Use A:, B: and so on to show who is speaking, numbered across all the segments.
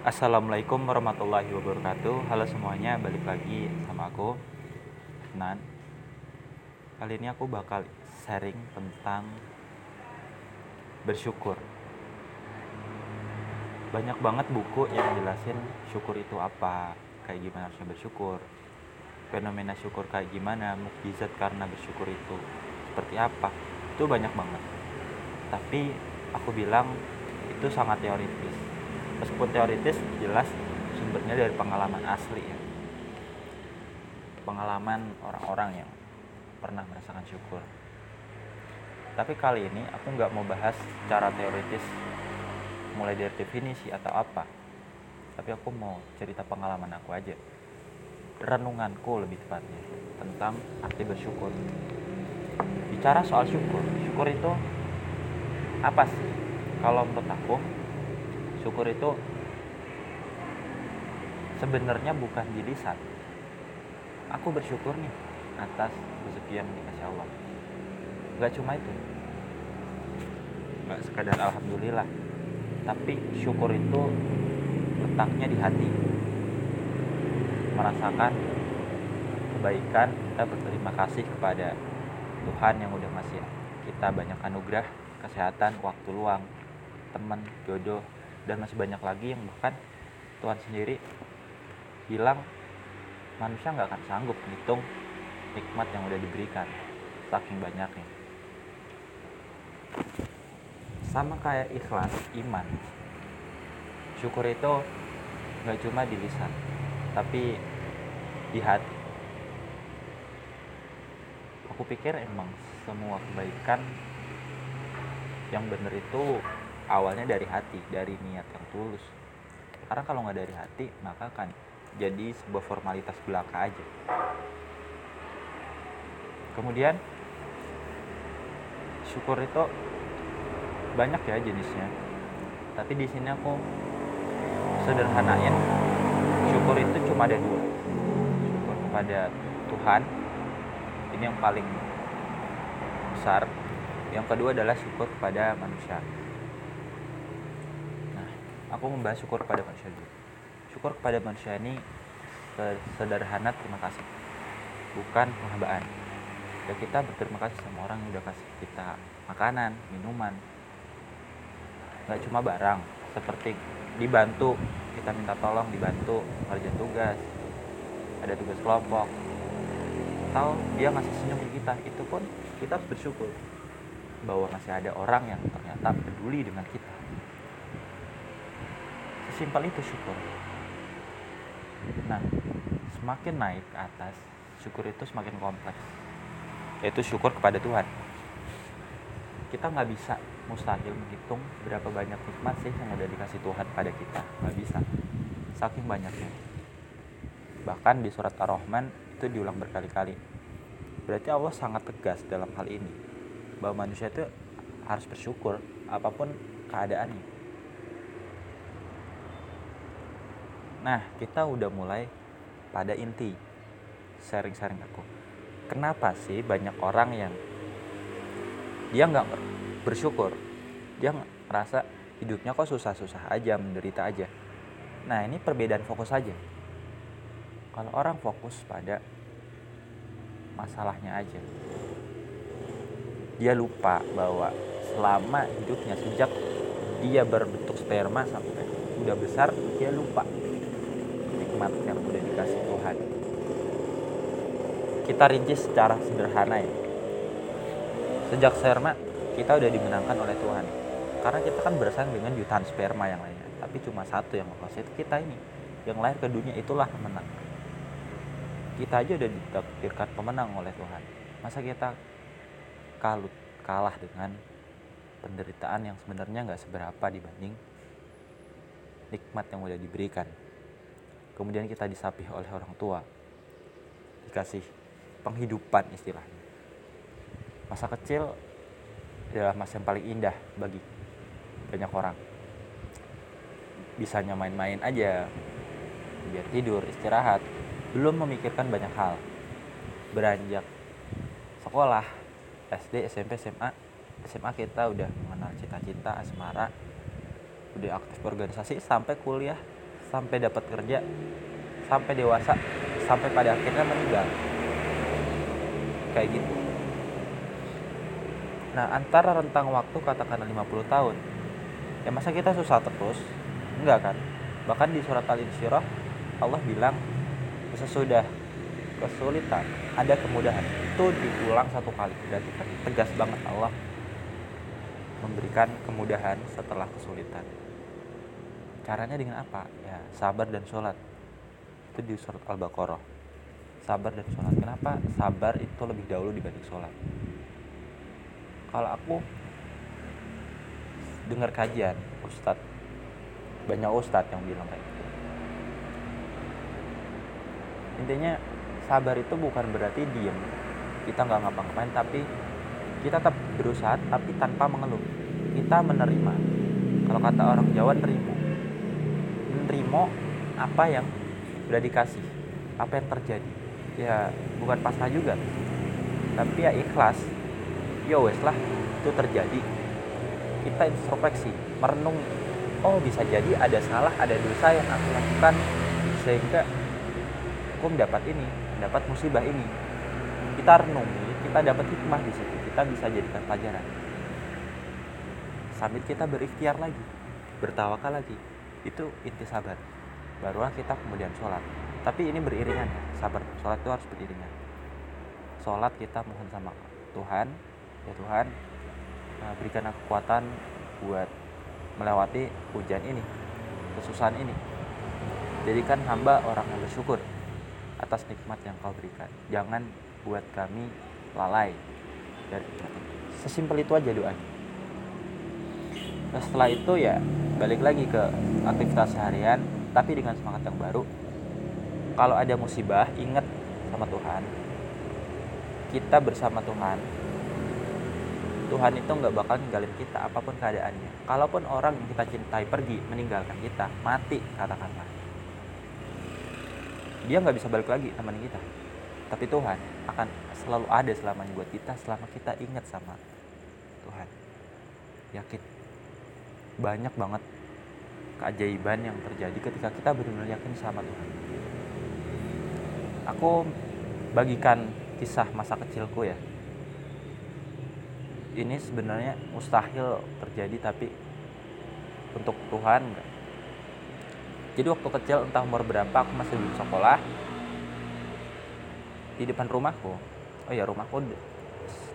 A: Assalamualaikum warahmatullahi wabarakatuh. Halo semuanya, balik lagi sama aku Nan Kali ini aku bakal sharing tentang Bersyukur. Banyak banget buku yang jelasin syukur itu apa Kayak gimana harusnya bersyukur Fenomena syukur kayak gimana Mukjizat karena bersyukur itu Seperti apa. Itu banyak banget. Tapi aku bilang itu sangat teoritis meskipun teoritis jelas sumbernya dari pengalaman asli ya. Pengalaman orang-orang yang pernah merasakan syukur. Tapi kali ini aku nggak mau bahas secara teoritis mulai dari definisi atau apa. Tapi aku mau cerita pengalaman aku aja. Renunganku lebih tepatnya tentang arti bersyukur. Bicara soal syukur syukur itu apa sih? Kalau menurut aku syukur itu sebenarnya bukan di lisan aku bersyukur nih atas rezeki yang dikasih Allah. Gak cuma itu. Gak sekadar alhamdulillah tapi syukur itu letaknya di hati. Merasakan kebaikan kita berterima kasih kepada Tuhan yang udah ngasih kita banyak anugerah kesehatan waktu luang teman jodoh dan masih banyak lagi yang bahkan Tuhan sendiri bilang manusia nggak akan sanggup menghitung nikmat yang udah diberikan saking banyaknya. Sama kayak ikhlas iman. Syukur itu nggak cuma di lisan tapi di hati. Aku pikir emang semua kebaikan yang bener itu awalnya dari hati dari niat yang tulus. Karena kalau nggak dari hati maka akan jadi sebuah formalitas belaka aja. Kemudian syukur itu banyak ya jenisnya. Tapi di sini aku sederhanain syukur itu cuma ada dua. Syukur kepada Tuhan ini yang paling besar. Yang kedua adalah syukur kepada manusia aku membahas syukur kepada manusia dulu. Syukur kepada manusia ini sederhana terima kasih bukan penghambaan. Ya kita berterima kasih sama orang yang udah kasih kita makanan minuman. Nggak cuma barang seperti dibantu kita minta tolong dibantu ngerjain tugas ada tugas kelompok. Atau dia ngasih senyum ke kita itu pun kita harus bersyukur bahwa masih ada orang yang ternyata peduli dengan kita sesimpel itu syukur. Nah semakin naik ke atas syukur itu semakin kompleks. Yaitu syukur kepada Tuhan. Kita nggak bisa mustahil menghitung berapa banyak nikmat sih yang udah dikasih Tuhan pada kita. Nggak bisa. Saking banyaknya. Bahkan di surat ar-Rahman itu diulang berkali-kali. Berarti Allah sangat tegas dalam hal ini. Bahwa manusia itu harus bersyukur apa pun keadaannya Nah, kita udah mulai pada inti sharing-sharing aku. Kenapa sih banyak orang yang dia nggak bersyukur, dia ngerasa hidupnya kok susah-susah aja, menderita aja. Nah, ini perbedaan fokus aja. Kalau orang fokus pada masalahnya aja, dia lupa bahwa selama hidupnya sejak dia berbentuk sperma sampai udah besar, dia lupa nikmat yang udah dikasih Tuhan. Kita rinci secara sederhana ya. Sejak sperma kita udah dimenangkan oleh Tuhan. Karena kita kan bersaing dengan jutaan sperma yang lainnya. Tapi cuma satu yang lolos itu kita ini. Yang lahir ke dunia itulah pemenang. Kita aja udah ditakdirkan pemenang oleh Tuhan. Masa kita kalut kalah dengan penderitaan yang sebenarnya nggak seberapa dibanding nikmat yang udah diberikan kemudian kita disapih oleh orang tua. Dikasih penghidupan istilahnya. Masa kecil adalah masa yang paling indah bagi banyak orang. Bisanya main-main aja biar tidur istirahat. Belum memikirkan banyak hal. Beranjak sekolah SD SMP SMA SMA kita udah mengenal cita-cita asmara. Udah aktif organisasi sampai kuliah sampai dapat kerja sampai dewasa sampai pada akhirnya meninggal. Kayak gitu. Nah antara rentang waktu katakanlah 50 tahun ya masa kita susah terus? Enggak kan? Bahkan di surat al-insyirah Allah bilang sesudah kesulitan ada kemudahan. Itu diulang satu kali. Berarti kan tegas banget Allah memberikan kemudahan setelah kesulitan caranya dengan apa? Ya sabar dan sholat. Itu di surat al-baqarah. Sabar dan sholat. Kenapa? Sabar itu lebih dahulu dibanding sholat. Kalau aku dengar kajian ustadz banyak ustadz yang bilang kayak gitu. Intinya sabar itu bukan berarti diem. Kita nggak ngapa-ngapain tapi kita tetap berusaha tapi tanpa mengeluh. Kita menerima. Kalau kata orang Jawa nerimo apa yang udah dikasih apa yang terjadi. Ya bukan pasrah juga. Tapi ya ikhlas. Ya wes lah itu terjadi. Kita introspeksi merenung oh bisa jadi ada salah ada dosa yang aku lakukan sehingga aku mendapat ini mendapat musibah ini. Kita renungi kita dapat hikmah di situ kita bisa jadikan pelajaran. Sambil kita berikhtiar lagi bertawakal lagi itu inti sabar. Barulah kita kemudian sholat. Tapi ini beriringan ya. Sabar. Sholat itu harus beriringan. Sholat kita mohon sama Tuhan. Ya Tuhan nah, berikan kekuatan buat melewati hujan ini kesusahan ini. Jadikan hamba orang yang bersyukur atas nikmat yang kau berikan. Jangan buat kami lalai. Dari sesimpel itu aja doanya nah, setelah itu ya balik lagi ke aktivitas seharian tapi dengan semangat yang baru kalau ada musibah ingat sama Tuhan kita bersama Tuhan Tuhan itu nggak bakal ninggalin kita apa pun keadaannya. Kalaupun orang yang kita cintai pergi meninggalkan kita, mati katakanlah. Dia nggak bisa balik lagi teman kita. Tapi Tuhan akan selalu ada selamanya buat kita selama kita ingat sama Tuhan. Yakin. Banyak banget keajaiban yang terjadi ketika kita benar-benar yakin sama Tuhan. Aku bagikan kisah masa kecilku ya ini sebenarnya mustahil terjadi tapi untuk Tuhan enggak. Jadi waktu kecil entah umur berapa aku masih di sekolah di depan rumahku. Oh ya rumahku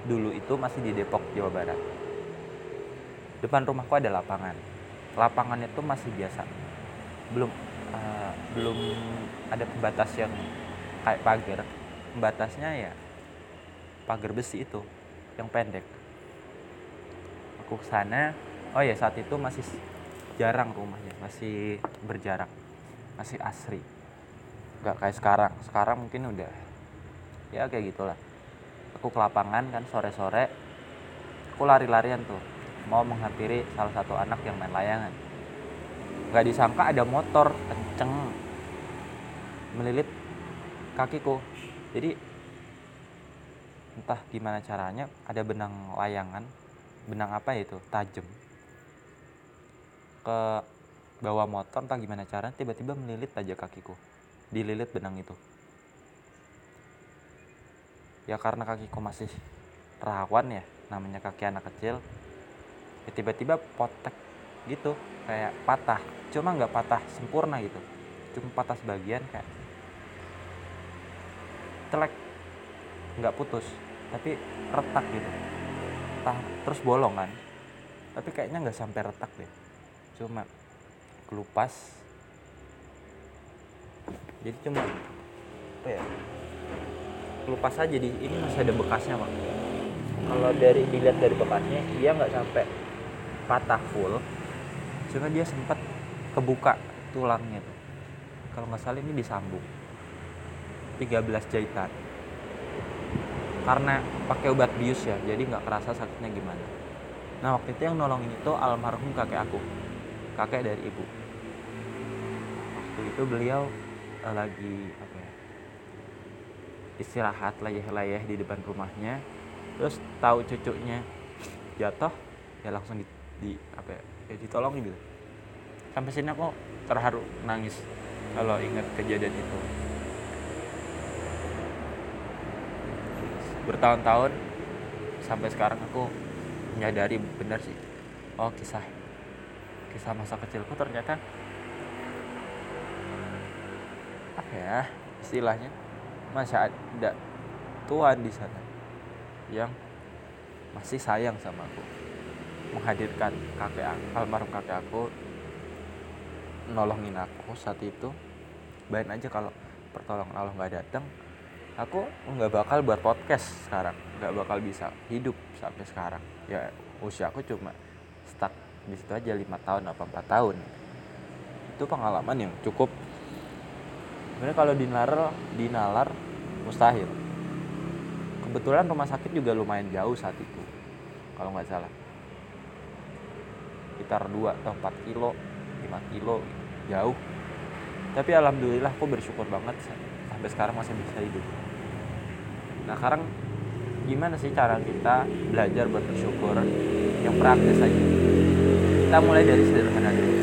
A: dulu itu masih di Depok Jawa Barat. Depan rumahku ada lapangan. Lapangan itu masih biasa. Belum uh, belum ada pembatas yang kayak pagar. Pembatasnya ya pagar besi itu yang pendek aku ke sana oh ya saat itu masih jarang rumahnya masih berjarak masih asri nggak kayak sekarang sekarang mungkin udah ya kayak gitulah aku ke lapangan kan sore-sore aku lari-larian tuh mau menghampiri salah satu anak yang main layangan. Nggak disangka ada motor kenceng melilit kakiku. Jadi entah gimana caranya ada benang layangan benang apa ya itu tajam ke bawah motor entah gimana cara tiba-tiba melilit aja kakiku dililit benang itu. Ya karena kakiku masih rawan ya namanya kaki anak kecil ya tiba-tiba potek gitu kayak patah. Cuma nggak patah sempurna gitu. Cuma patah sebagian kayak telek. Nggak putus tapi retak gitu. Patah terus bolong kan. Tapi kayaknya nggak sampai retak deh. Cuma kelupas. Jadi cuma apa ya kelupas aja di ini masih ada bekasnya pak. Kalau dari dilihat dari bekasnya dia nggak sampai patah full cuma dia sempat kebuka tulangnya tuh. Kalau nggak salah ini disambung. 13 jahitan. Karena pakai obat bius ya jadi nggak kerasa sakitnya gimana. Nah waktu itu yang nolongin itu almarhum kakek aku. Kakek dari ibu. Waktu itu beliau uh, lagi apa ya istirahat layeh-layeh di depan rumahnya. Terus tahu cucunya jatuh ya langsung di, di apa ya, ya ditolongin gitu. Sampai sini aku terharu nangis kalau ingat kejadian itu. Bertahun-tahun sampai sekarang aku menyadari benar sih. Oh kisah kisah masa kecilku ternyata apa ya istilahnya masih ada Tuhan di sana yang masih sayang sama aku menghadirkan kakek almarhum kakek aku nolongin aku saat itu. Bayangin aja kalau pertolongan Allah nggak datang aku nggak bakal buat podcast sekarang. Nggak bakal bisa hidup sampai sekarang. Ya usia aku cuma stuck di situ aja lima tahun apa empat tahun. Itu pengalaman yang cukup. Sebenarnya kalau dinalar dinalar mustahil. Kebetulan rumah sakit juga lumayan jauh saat itu kalau nggak salah sekitar 2 atau 4 kilo 5 kilo jauh. Tapi alhamdulillah aku bersyukur banget sampai sekarang masih bisa hidup. Nah sekarang gimana sih cara kita belajar buat bersyukur? Yang praktis aja. Kita mulai dari sederhana dulu.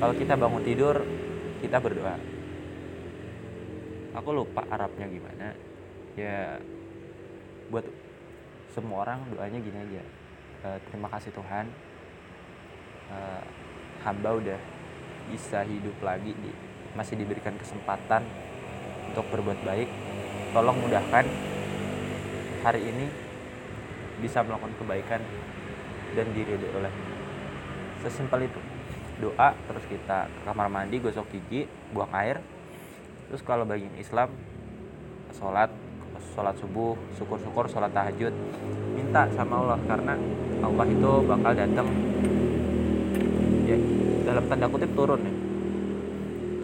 A: Kalau kita bangun tidur kita berdoa. Aku lupa Arabnya gimana. Ya buat semua orang doanya gini aja. E, terima kasih Tuhan e, hamba udah bisa hidup lagi di, masih diberikan kesempatan untuk berbuat baik. Tolong mudahkan hari ini bisa melakukan kebaikan dan diri oleh. Sesimpel itu. Doa terus kita ke kamar mandi gosok gigi buang air. Terus kalau bagi Islam sholat sholat subuh syukur-syukur sholat tahajud. Minta sama Allah karena Allah itu bakal datang dalam tanda kutip turun ya?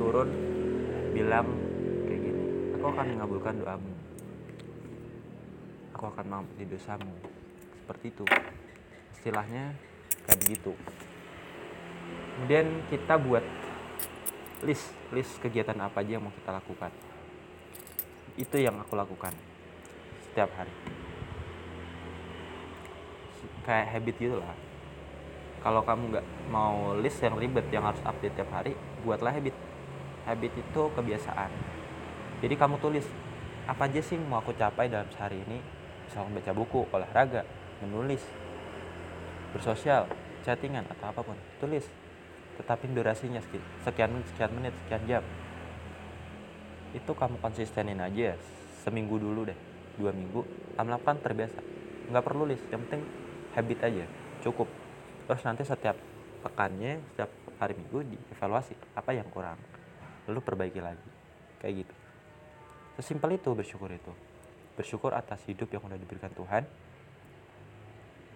A: Turun bilang kayak gini aku akan mengabulkan doamu. Aku akan mengampuni dosamu. Seperti itu. Istilahnya kayak begitu. Kemudian kita buat list list kegiatan apa aja yang mau kita lakukan. Itu yang aku lakukan setiap hari. Kayak habit gitu lah kalau kamu nggak mau list yang ribet yang harus update tiap hari buatlah habit. Habit itu kebiasaan. Jadi kamu tulis apa aja sih mau aku capai dalam sehari ini? Misalnya baca buku olahraga menulis bersosial chattingan atau apa pun tulis. Tetapin durasinya sekian menit sekian menit sekian jam. Itu kamu konsistenin aja seminggu dulu deh dua minggu lama-lama terbiasa. Nggak perlu list yang penting habit aja cukup terus nanti setiap pekannya setiap hari minggu dievaluasi apa yang kurang. Lalu perbaiki lagi. Kayak gitu. Sesimpel itu bersyukur itu. Bersyukur atas hidup yang udah diberikan Tuhan.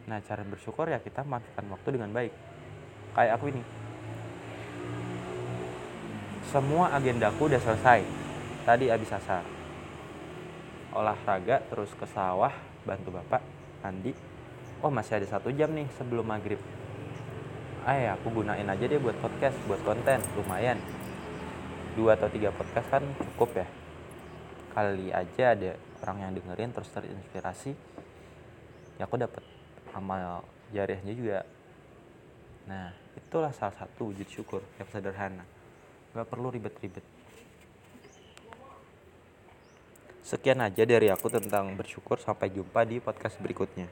A: Nah cara bersyukur ya kita manfaatkan waktu dengan baik. Kayak aku ini. Semua agendaku udah selesai. Tadi habis asar. Olahraga terus ke sawah bantu bapak mandi. Oh masih ada satu jam nih sebelum maghrib ya aku gunain aja deh buat podcast buat konten lumayan. Dua atau tiga podcast kan cukup ya. Kali aja ada orang yang dengerin terus terinspirasi ya aku dapat amal jariahnya juga. Nah itulah salah satu wujud syukur yang sederhana. Nggak perlu ribet-ribet. Sekian aja dari aku tentang bersyukur. Sampai jumpa di podcast berikutnya.